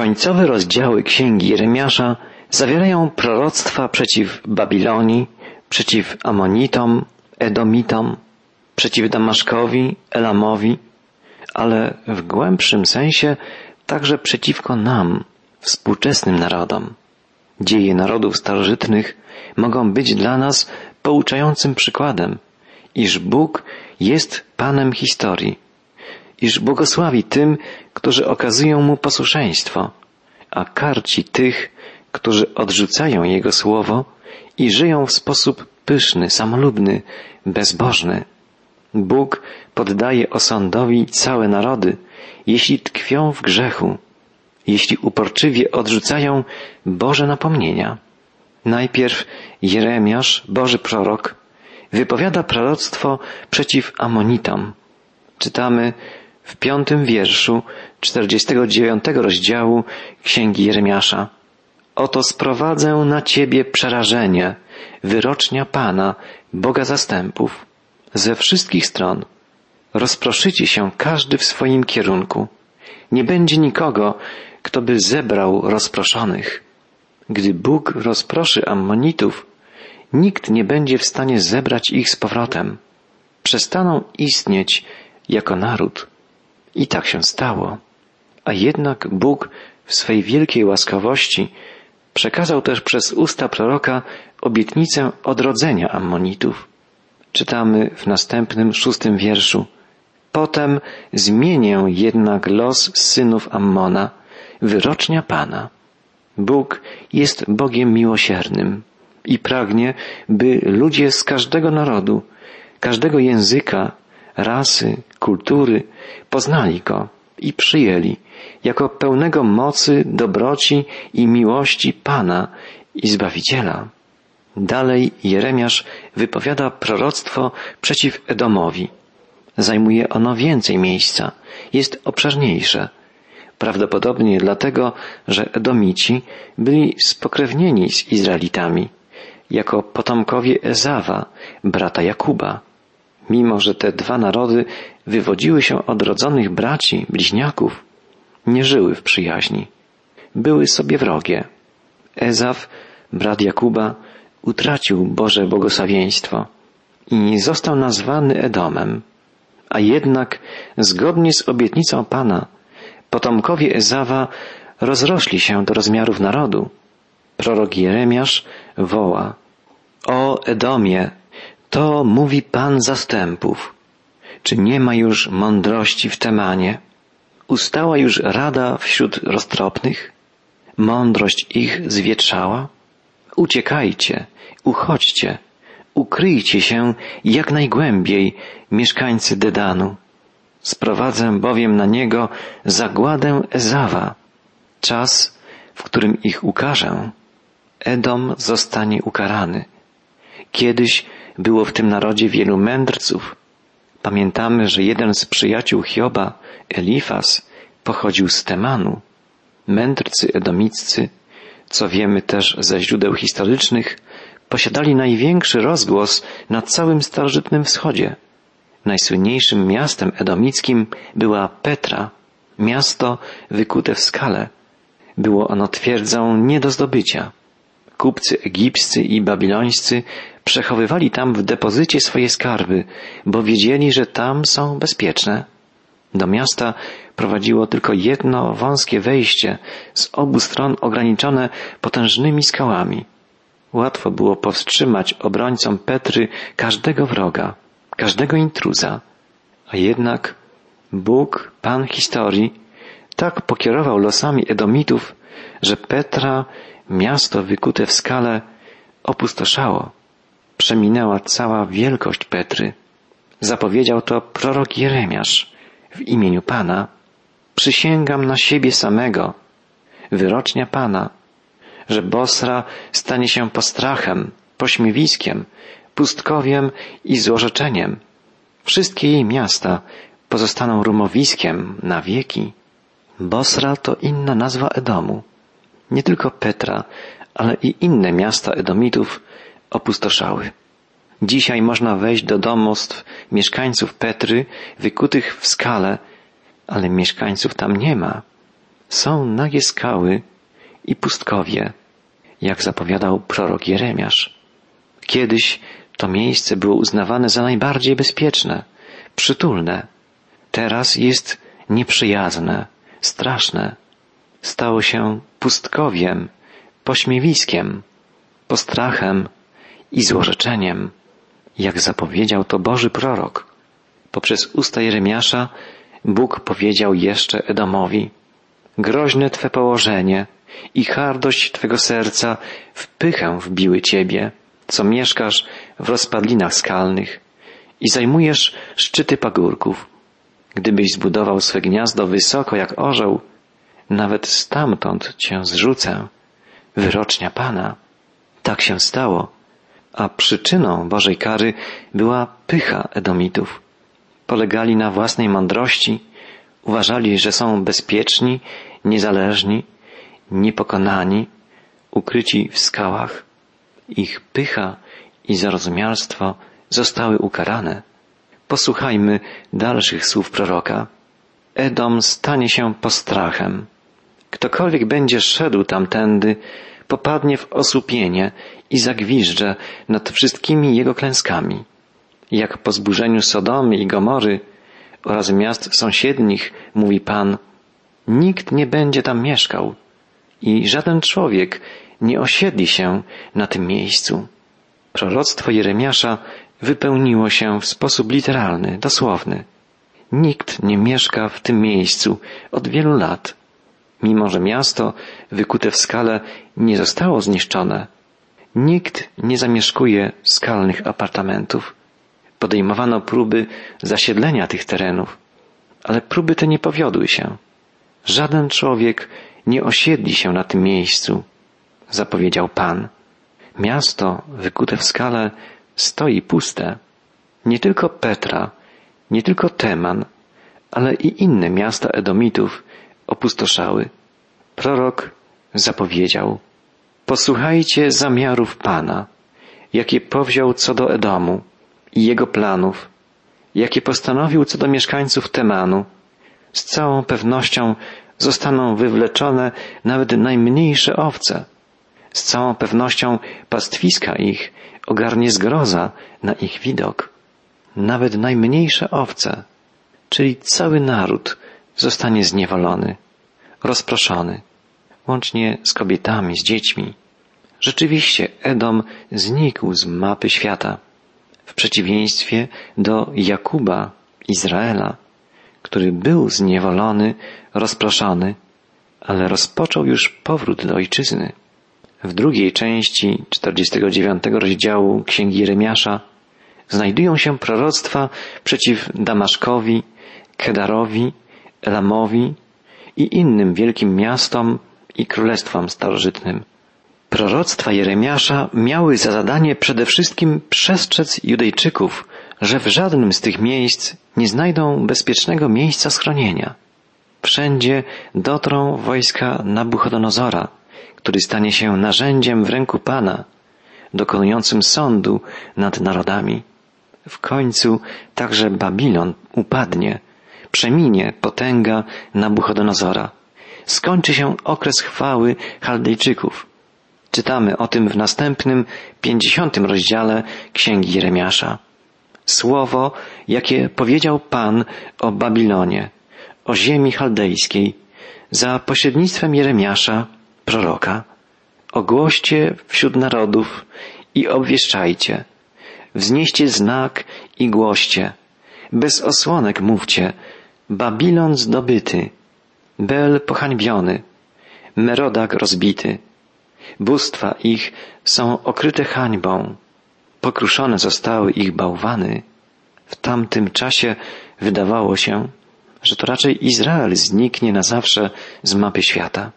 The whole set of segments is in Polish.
Końcowe rozdziały księgi Jeremiasza zawierają proroctwa przeciw Babilonii, przeciw Amonitom, Edomitom, przeciw Damaszkowi, Elamowi, ale w głębszym sensie także przeciwko nam, współczesnym narodom. Dzieje narodów starożytnych mogą być dla nas pouczającym przykładem, iż Bóg jest Panem historii, iż błogosławi tym, którzy okazują Mu posłuszeństwo, a karci tych, którzy odrzucają Jego słowo i żyją w sposób pyszny, samolubny, bezbożny. Bóg poddaje osądowi całe narody, jeśli tkwią w grzechu, jeśli uporczywie odrzucają Boże napomnienia. Najpierw Jeremiasz, Boży prorok, wypowiada proroctwo przeciw Amonitom. Czytamy w piątym wierszu 49 rozdziału Księgi Jeremiasza. Oto sprowadzę na ciebie przerażenie, wyrocznia Pana, Boga zastępów, ze wszystkich stron. Rozproszycie się każdy w swoim kierunku. Nie będzie nikogo, kto by zebrał rozproszonych. Gdy Bóg rozproszy Ammonitów, nikt nie będzie w stanie zebrać ich z powrotem. Przestaną istnieć jako naród. I tak się stało. A jednak Bóg w swej wielkiej łaskawości przekazał też przez usta proroka obietnicę odrodzenia Ammonitów. Czytamy w następnym szóstym wierszu. Potem zmienię jednak los synów Ammona, wyrocznia Pana. Bóg jest Bogiem miłosiernym i pragnie, by ludzie z każdego narodu, każdego języka, rasy, kultury poznali Go i przyjęli jako pełnego mocy, dobroci i miłości Pana i Zbawiciela. Dalej Jeremiasz wypowiada proroctwo przeciw Edomowi. Zajmuje ono więcej miejsca, jest obszerniejsze. Prawdopodobnie dlatego, że Edomici byli spokrewnieni z Izraelitami, jako potomkowie Ezawa, brata Jakuba. Mimo, że te dwa narody wywodziły się od rodzonych braci, bliźniaków, nie żyły w przyjaźni. Były sobie wrogie. Ezaw, brat Jakuba, utracił Boże błogosławieństwo i został nazwany Edomem. A jednak, zgodnie z obietnicą Pana, potomkowie Ezawa rozrośli się do rozmiarów narodu. Prorok Jeremiasz woła O Edomie, to mówi Pan zastępów. Czy nie ma już mądrości w Temanie? Ustała już rada wśród roztropnych? Mądrość ich zwietrzała? Uciekajcie, uchodźcie, ukryjcie się jak najgłębiej, mieszkańcy Dedanu. Sprowadzę bowiem na niego zagładę Ezawa, czas, w którym ich ukarzę. Edom zostanie ukarany. Kiedyś było w tym narodzie wielu mędrców. Pamiętamy, że jeden z przyjaciół Hioba, Elifas, pochodził z Temanu. Mędrcy edomiccy, co wiemy też ze źródeł historycznych, posiadali największy rozgłos na całym starożytnym wschodzie. Najsłynniejszym miastem edomickim była Petra, miasto wykute w skale. Było ono twierdzą nie do zdobycia. Kupcy egipscy i babilońscy przechowywali tam w depozycie swoje skarby, bo wiedzieli, że tam są bezpieczne. Do miasta prowadziło tylko jedno wąskie wejście, z obu stron ograniczone potężnymi skałami. Łatwo było powstrzymać obrońcom Petry każdego wroga, każdego intruza. A jednak Bóg, Pan historii, tak pokierował losami Edomitów, że Petra, miasto wykute w skale, opustoszało. Przeminęła cała wielkość Petry. Zapowiedział to prorok Jeremiasz w imieniu Pana. Przysięgam na siebie samego, wyrocznia Pana, że Bosra stanie się postrachem, pośmiewiskiem, pustkowiem i złorzeczeniem. Wszystkie jej miasta pozostaną rumowiskiem na wieki. Bosra to inna nazwa Edomu. Nie tylko Petra, ale i inne miasta Edomitów opustoszały. Dzisiaj można wejść do domostw mieszkańców Petry, wykutych w skale, ale mieszkańców tam nie ma. są nagie skały i pustkowie, jak zapowiadał prorok Jeremiasz. Kiedyś to miejsce było uznawane za najbardziej bezpieczne, przytulne. Teraz jest nieprzyjazne, straszne. Stało się pustkowiem, pośmiewiskiem, postrachem i złorzeczeniem, jak zapowiedział to Boży prorok. Poprzez usta Jeremiasza Bóg powiedział jeszcze Edomowi, groźne Twe położenie i hardość Twego serca w pychę wbiły Ciebie, co mieszkasz w rozpadlinach skalnych i zajmujesz szczyty pagórków. Gdybyś zbudował swe gniazdo wysoko jak orzeł, nawet stamtąd Cię zrzucę. Wyrocznia Pana. Tak się stało, a przyczyną Bożej kary była pycha Edomitów. Polegali na własnej mądrości, uważali, że są bezpieczni, niezależni, niepokonani, ukryci w skałach. Ich pycha i zarozumialstwo zostały ukarane. Posłuchajmy dalszych słów proroka. Edom stanie się postrachem. Ktokolwiek będzie szedł tamtędy, popadnie w osłupienie i zagwiżdże nad wszystkimi jego klęskami. Jak po zburzeniu Sodomy i Gomory oraz miast sąsiednich, mówi Pan, nikt nie będzie tam mieszkał i żaden człowiek nie osiedli się na tym miejscu. Proroctwo Jeremiasza wypełniło się w sposób literalny, dosłowny. Nikt nie mieszka w tym miejscu od wielu lat. Mimo, że miasto wykute w skale nie zostało zniszczone, nikt nie zamieszkuje skalnych apartamentów. Podejmowano próby zasiedlenia tych terenów, ale próby te nie powiodły się. Żaden człowiek nie osiedli się na tym miejscu, zapowiedział Pan. Miasto wykute w skale stoi puste. Nie tylko Petra, nie tylko Teman, ale i inne miasta Edomitów opustoszały. Prorok zapowiedział, posłuchajcie zamiarów Pana, jakie powziął co do Edomu i jego planów, jakie postanowił co do mieszkańców Temanu. Z całą pewnością zostaną wywleczone nawet najmniejsze owce. Z całą pewnością pastwiska ich ogarnie zgroza na ich widok. Nawet najmniejsze owce, czyli cały naród, zostanie zniewolony, rozproszony, łącznie z kobietami, z dziećmi. Rzeczywiście Edom znikł z mapy świata, w przeciwieństwie do Jakuba, Izraela, który był zniewolony, rozproszony, ale rozpoczął już powrót do ojczyzny. W drugiej części 49 rozdziału Księgi Jeremiasza znajdują się proroctwa przeciw Damaszkowi, Kedarowi, Elamowi i innym wielkim miastom i królestwom starożytnym. Proroctwa Jeremiasza miały za zadanie przede wszystkim przestrzec Judejczyków, że w żadnym z tych miejsc nie znajdą bezpiecznego miejsca schronienia. Wszędzie dotrą wojska Nabuchodonozora, który stanie się narzędziem w ręku Pana, dokonującym sądu nad narodami. W końcu także Babilon upadnie, przeminie potęga Nabuchodonozora. Skończy się okres chwały Chaldejczyków. Czytamy o tym w następnym, pięćdziesiątym rozdziale Księgi Jeremiasza. Słowo, jakie powiedział Pan o Babilonie, o ziemi chaldejskiej, za pośrednictwem Jeremiasza, proroka. Ogłoście wśród narodów i obwieszczajcie. Wznieście znak i głoście. Bez osłonek mówcie. Babilon zdobyty. Bel pohańbiony. Merodak rozbity. Bóstwa ich są okryte hańbą. Pokruszone zostały ich bałwany. W tamtym czasie wydawało się, że to raczej Izrael zniknie na zawsze z mapy świata.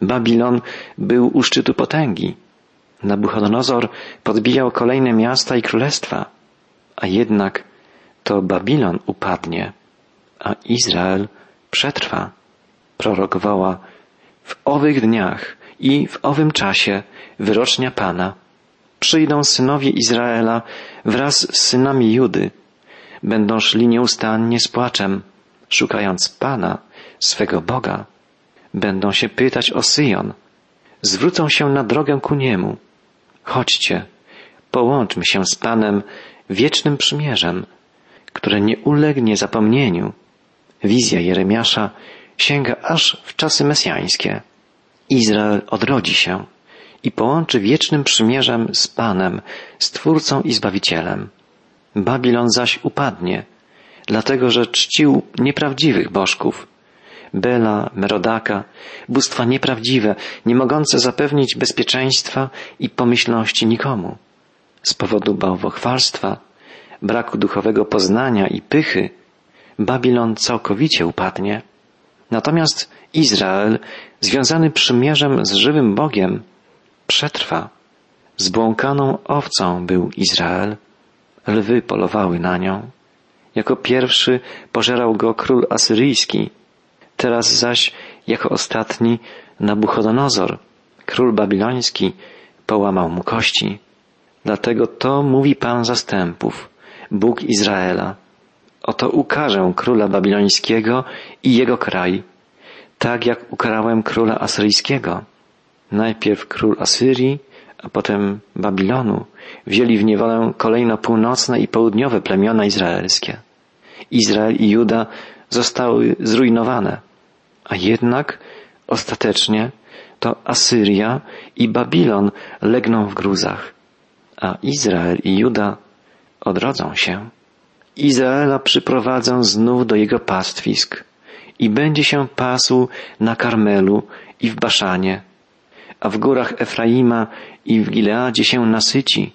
Babilon był u szczytu potęgi. Nabuchodonozor podbijał kolejne miasta i królestwa, a jednak to Babilon upadnie, a Izrael przetrwa. Prorok woła, w owych dniach i w owym czasie wyrocznia Pana przyjdą synowie Izraela wraz z synami Judy, będą szli nieustannie z płaczem, szukając Pana, swego Boga. będą się pytać o Syjon, zwrócą się na drogę ku niemu. Chodźcie, połączmy się z Panem wiecznym przymierzem, które nie ulegnie zapomnieniu. Wizja Jeremiasza sięga aż w czasy mesjańskie. Izrael odrodzi się i połączy wiecznym przymierzem z Panem, Stwórcą i Zbawicielem. Babilon zaś upadnie, dlatego że czcił nieprawdziwych bożków. Bela, Merodaka, bóstwa nieprawdziwe, nie mogące zapewnić bezpieczeństwa i pomyślności nikomu. Z powodu bałwochwalstwa, braku duchowego poznania i pychy, Babilon całkowicie upadnie. Natomiast Izrael, związany przymierzem z żywym Bogiem, przetrwa. Zbłąkaną owcą był Izrael. Lwy polowały na nią. Jako pierwszy pożerał go król asyryjski. Teraz zaś, jako ostatni, Nabuchodonozor, król babiloński, połamał mu kości. Dlatego to mówi Pan zastępów, Bóg Izraela. Oto ukażę króla babilońskiego i jego kraj, tak jak ukarałem króla asyryjskiego. Najpierw król Asyrii, a potem Babilonu wzięli w niewolę kolejno północne i południowe plemiona izraelskie. Izrael i Juda zostały zrujnowane, a jednak ostatecznie to Asyria i Babilon legną w gruzach, a Izrael i Juda odrodzą się. Izraela przyprowadzę znów do jego pastwisk i będzie się pasł na Karmelu i w Baszanie, a w górach Efraima i w Gileadzie się nasyci.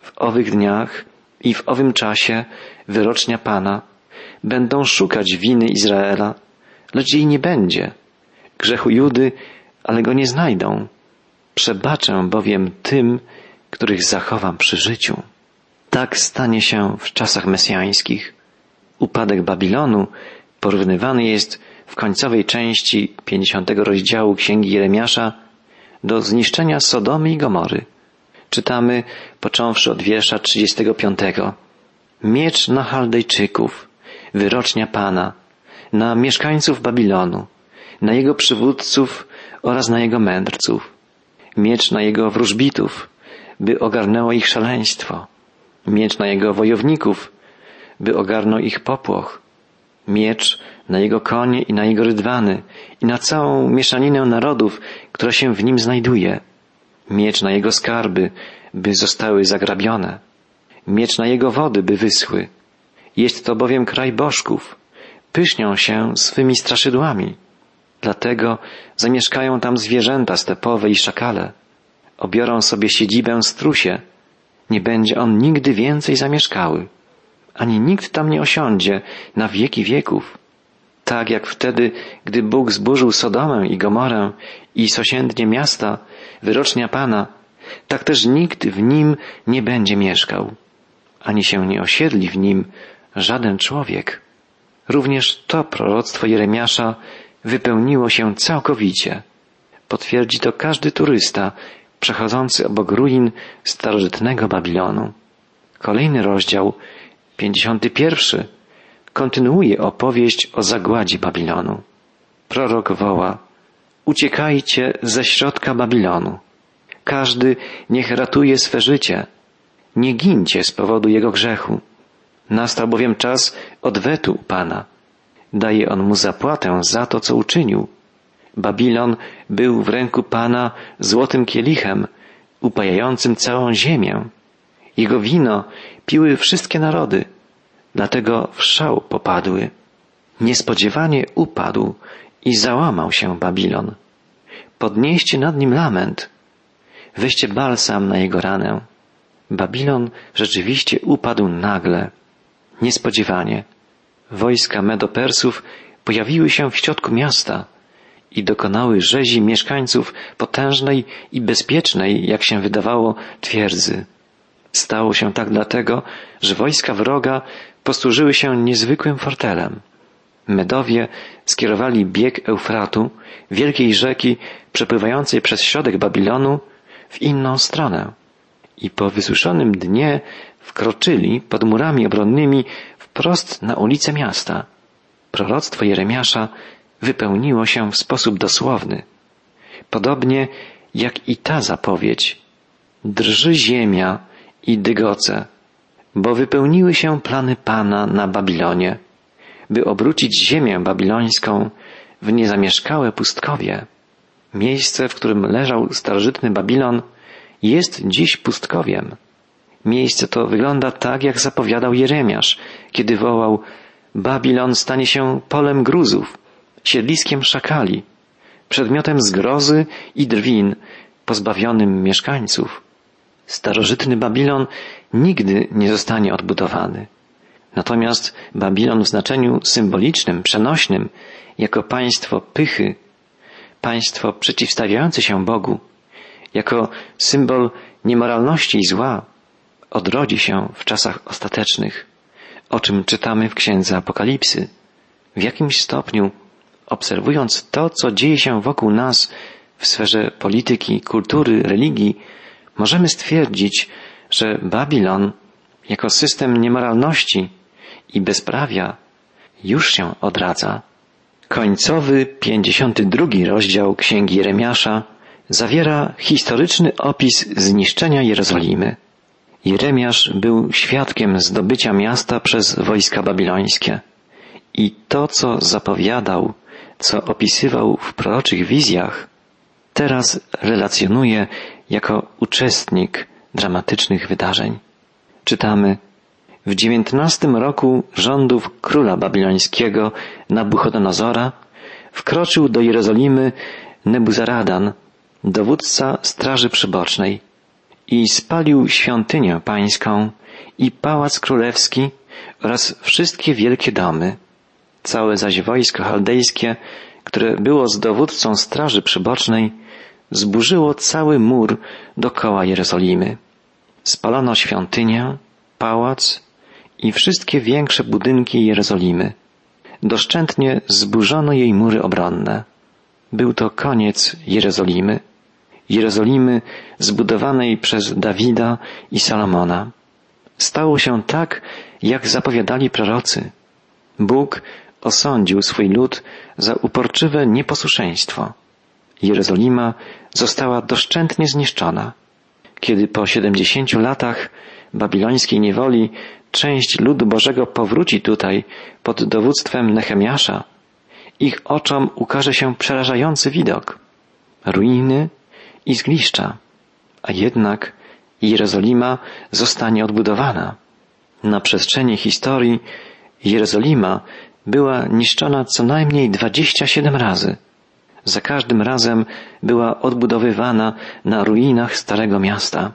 W owych dniach i w owym czasie wyrocznia Pana będą szukać winy Izraela, lecz jej nie będzie. Grzechu Judy, ale go nie znajdą. Przebaczę bowiem tym, których zachowam przy życiu. Tak stanie się w czasach mesjańskich. Upadek Babilonu porównywany jest w końcowej części 50 rozdziału Księgi Jeremiasza do zniszczenia Sodomy i Gomory. Czytamy, począwszy od wiersza 35. Miecz na Chaldejczyków, wyrocznia Pana, na mieszkańców Babilonu, na jego przywódców oraz na jego mędrców. Miecz na jego wróżbitów, by ogarnęło ich szaleństwo. Miecz na jego wojowników, by ogarnął ich popłoch. Miecz na jego konie i na jego rydwany i na całą mieszaninę narodów, która się w nim znajduje. Miecz na jego skarby, by zostały zagrabione. Miecz na jego wody, by wyschły. Jest to bowiem kraj bożków. Pysznią się swymi straszydłami. Dlatego zamieszkają tam zwierzęta stepowe i szakale. Obiorą sobie siedzibę strusie. Nie będzie on nigdy więcej zamieszkały. Ani nikt tam nie osiądzie na wieki wieków. Tak jak wtedy, gdy Bóg zburzył Sodomę i Gomorę i sąsiednie miasta, wyrocznia Pana, tak też nikt w nim nie będzie mieszkał, ani się nie osiedli w nim żaden człowiek. Również to proroctwo Jeremiasza wypełniło się całkowicie. Potwierdzi to każdy turysta przechodzący obok ruin starożytnego Babilonu. Kolejny rozdział, 51, kontynuuje opowieść o zagładzie Babilonu. Prorok woła, uciekajcie ze środka Babilonu. Każdy niech ratuje swe życie. Nie gincie z powodu jego grzechu. Nastał bowiem czas odwetu Pana. Daje on mu zapłatę za to, co uczynił. Babilon był w ręku Pana złotym kielichem, upajającym całą ziemię. Jego wino piły wszystkie narody, dlatego w szał popadły. Niespodziewanie upadł i załamał się Babilon. Podnieście nad nim lament, weźcie balsam na jego ranę. Babilon rzeczywiście upadł nagle, niespodziewanie. Wojska Medopersów pojawiły się w środku miasta i dokonały rzezi mieszkańców potężnej i bezpiecznej, jak się wydawało, twierdzy. Stało się tak dlatego, że wojska wroga posłużyły się niezwykłym fortelem. Medowie skierowali bieg Eufratu, wielkiej rzeki przepływającej przez środek Babilonu, w inną stronę i po wysuszonym dnie wkroczyli pod murami obronnymi wprost na ulicę miasta. Proroctwo Jeremiasza wypełniło się w sposób dosłowny. Podobnie jak i ta zapowiedź. Drży ziemia i dygoce, bo wypełniły się plany Pana na Babilonie, by obrócić ziemię babilońską w niezamieszkałe pustkowie. Miejsce, w którym leżał starożytny Babilon, jest dziś pustkowiem. Miejsce to wygląda tak, jak zapowiadał Jeremiasz, kiedy wołał Babilon stanie się polem gruzów, siedliskiem szakali, przedmiotem zgrozy i drwin, pozbawionym mieszkańców. Starożytny Babilon nigdy nie zostanie odbudowany. Natomiast Babilon w znaczeniu symbolicznym, przenośnym, jako państwo pychy, państwo przeciwstawiające się Bogu, jako symbol niemoralności i zła, odrodzi się w czasach ostatecznych, o czym czytamy w Księdze Apokalipsy. W jakimś stopniu, obserwując to, co dzieje się wokół nas w sferze polityki, kultury, religii, możemy stwierdzić, że Babilon jako system niemoralności i bezprawia już się odradza. Końcowy, 52 rozdział Księgi Jeremiasza zawiera historyczny opis zniszczenia Jerozolimy. Jeremiasz był świadkiem zdobycia miasta przez wojska babilońskie i to, co zapowiadał, co opisywał w proroczych wizjach, teraz relacjonuje jako uczestnik dramatycznych wydarzeń. Czytamy w dziewiętnastym roku rządów króla babilońskiego Nabuchodonozora wkroczył do Jerozolimy Nebuzaradan, dowódca straży przybocznej, i spalił świątynię pańską i pałac królewski oraz wszystkie wielkie domy. Całe zaś wojsko chaldejskie, które było z dowódcą straży przybocznej, zburzyło cały mur dokoła Jerozolimy. Spalono świątynię, pałac i wszystkie większe budynki Jerozolimy. Doszczętnie zburzono jej mury obronne. Był to koniec Jerozolimy, Jerozolimy zbudowanej przez Dawida i Salomona. Stało się tak, jak zapowiadali prorocy. Bóg osądził swój lud za uporczywe nieposłuszeństwo. Jerozolima została doszczętnie zniszczona. Kiedy po siedemdziesięciu latach babilońskiej niewoli część ludu Bożego powróci tutaj pod dowództwem Nehemiasza, ich oczom ukaże się przerażający widok. Ruiny i zgliszcza, a jednak Jerozolima zostanie odbudowana. Na przestrzeni historii Jerozolima była niszczona co najmniej 27 razy. Za każdym razem była odbudowywana na ruinach Starego Miasta.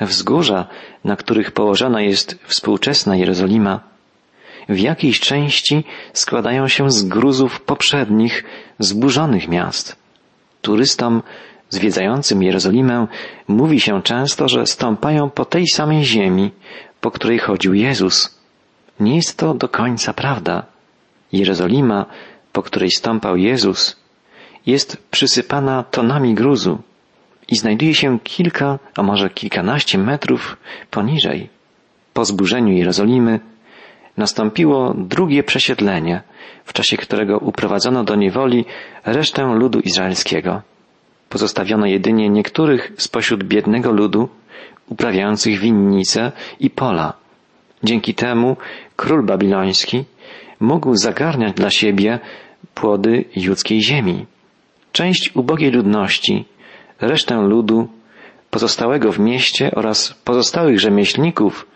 Wzgórza, na których położona jest współczesna Jerozolima, w jakiejś części składają się z gruzów poprzednich, zburzonych miast. Turystom zwiedzającym Jerozolimę mówi się często, że stąpają po tej samej ziemi, po której chodził Jezus. Nie jest to do końca prawda. Jerozolima, po której stąpał Jezus, jest przysypana tonami gruzu i znajduje się kilka, a może kilkanaście metrów poniżej. Po zburzeniu Jerozolimy nastąpiło drugie przesiedlenie, w czasie którego uprowadzono do niewoli resztę ludu izraelskiego. Pozostawiono jedynie niektórych spośród biednego ludu uprawiających winnice i pola. Dzięki temu król babiloński mógł zagarniać dla siebie płody judzkiej ziemi. Część ubogiej ludności, resztę ludu, pozostałego w mieście oraz pozostałych rzemieślników,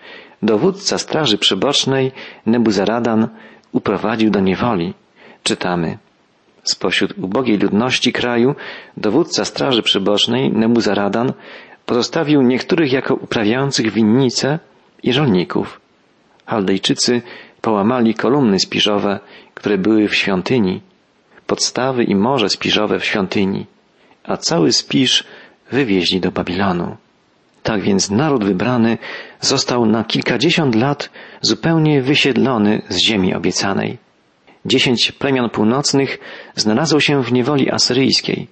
dowódca straży przybocznej Nebuzaradan uprowadził do niewoli. Czytamy. Spośród ubogiej ludności kraju dowódca straży przybocznej Nebuzaradan pozostawił niektórych jako uprawiających winnice i żolników. Chaldejczycy połamali kolumny spiżowe, które były w świątyni, podstawy i morze spiżowe w świątyni, a cały spiż wywieźli do Babilonu. Tak więc naród wybrany został na kilkadziesiąt lat zupełnie wysiedlony z ziemi obiecanej. Dziesięć plemion północnych znalazło się w niewoli asyryjskiej.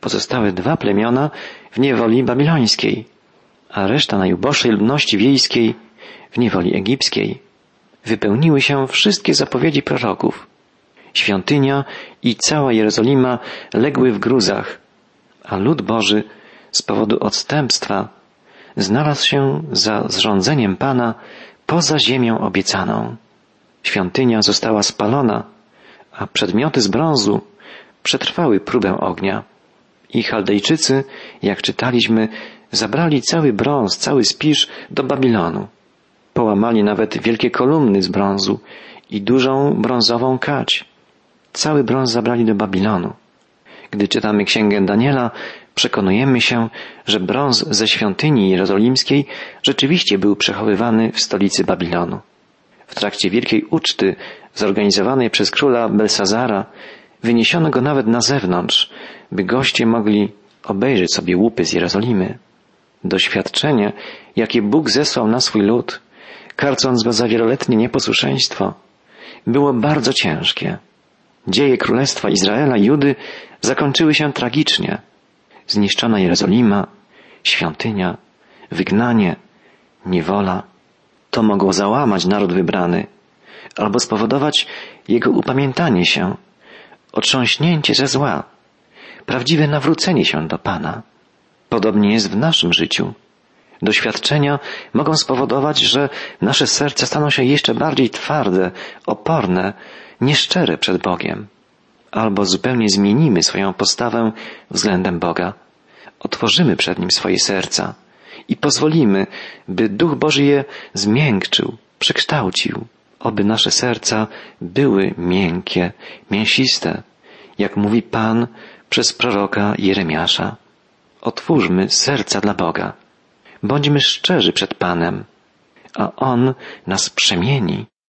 Pozostałe dwa plemiona w niewoli babilońskiej, a reszta najuboższej ludności wiejskiej w niewoli egipskiej. Wypełniły się wszystkie zapowiedzi proroków. Świątynia i cała Jerozolima legły w gruzach, a lud Boży z powodu odstępstwa znalazł się za zrządzeniem Pana poza ziemią obiecaną. Świątynia została spalona, a przedmioty z brązu przetrwały próbę ognia. I Chaldejczycy, jak czytaliśmy, zabrali cały brąz, cały spisz do Babilonu. Połamali nawet wielkie kolumny z brązu i dużą brązową kać. Cały brąz zabrali do Babilonu. Gdy czytamy księgę Daniela, przekonujemy się, że brąz ze świątyni jerozolimskiej rzeczywiście był przechowywany w stolicy Babilonu. W trakcie wielkiej uczty zorganizowanej przez króla Belsazara wyniesiono go nawet na zewnątrz, by goście mogli obejrzeć sobie łupy z Jerozolimy. Doświadczenie, jakie Bóg zesłał na swój lud, karcąc go za wieloletnie nieposłuszeństwo, było bardzo ciężkie. Dzieje Królestwa Izraela i Judy zakończyły się tragicznie. Zniszczona Jerozolima, świątynia, wygnanie, niewola. To mogło załamać naród wybrany, albo spowodować jego upamiętanie się, otrząśnięcie ze zła, prawdziwe nawrócenie się do Pana. Podobnie jest w naszym życiu. Doświadczenia mogą spowodować, że nasze serca staną się jeszcze bardziej twarde, oporne, nieszczere przed Bogiem. Albo zupełnie zmienimy swoją postawę względem Boga. Otworzymy przed Nim swoje serca i pozwolimy, by Duch Boży je zmiękczył, przekształcił, oby nasze serca były miękkie, mięsiste, jak mówi Pan przez proroka Jeremiasza. Otwórzmy serca dla Boga. Bądźmy szczerzy przed Panem, a On nas przemieni.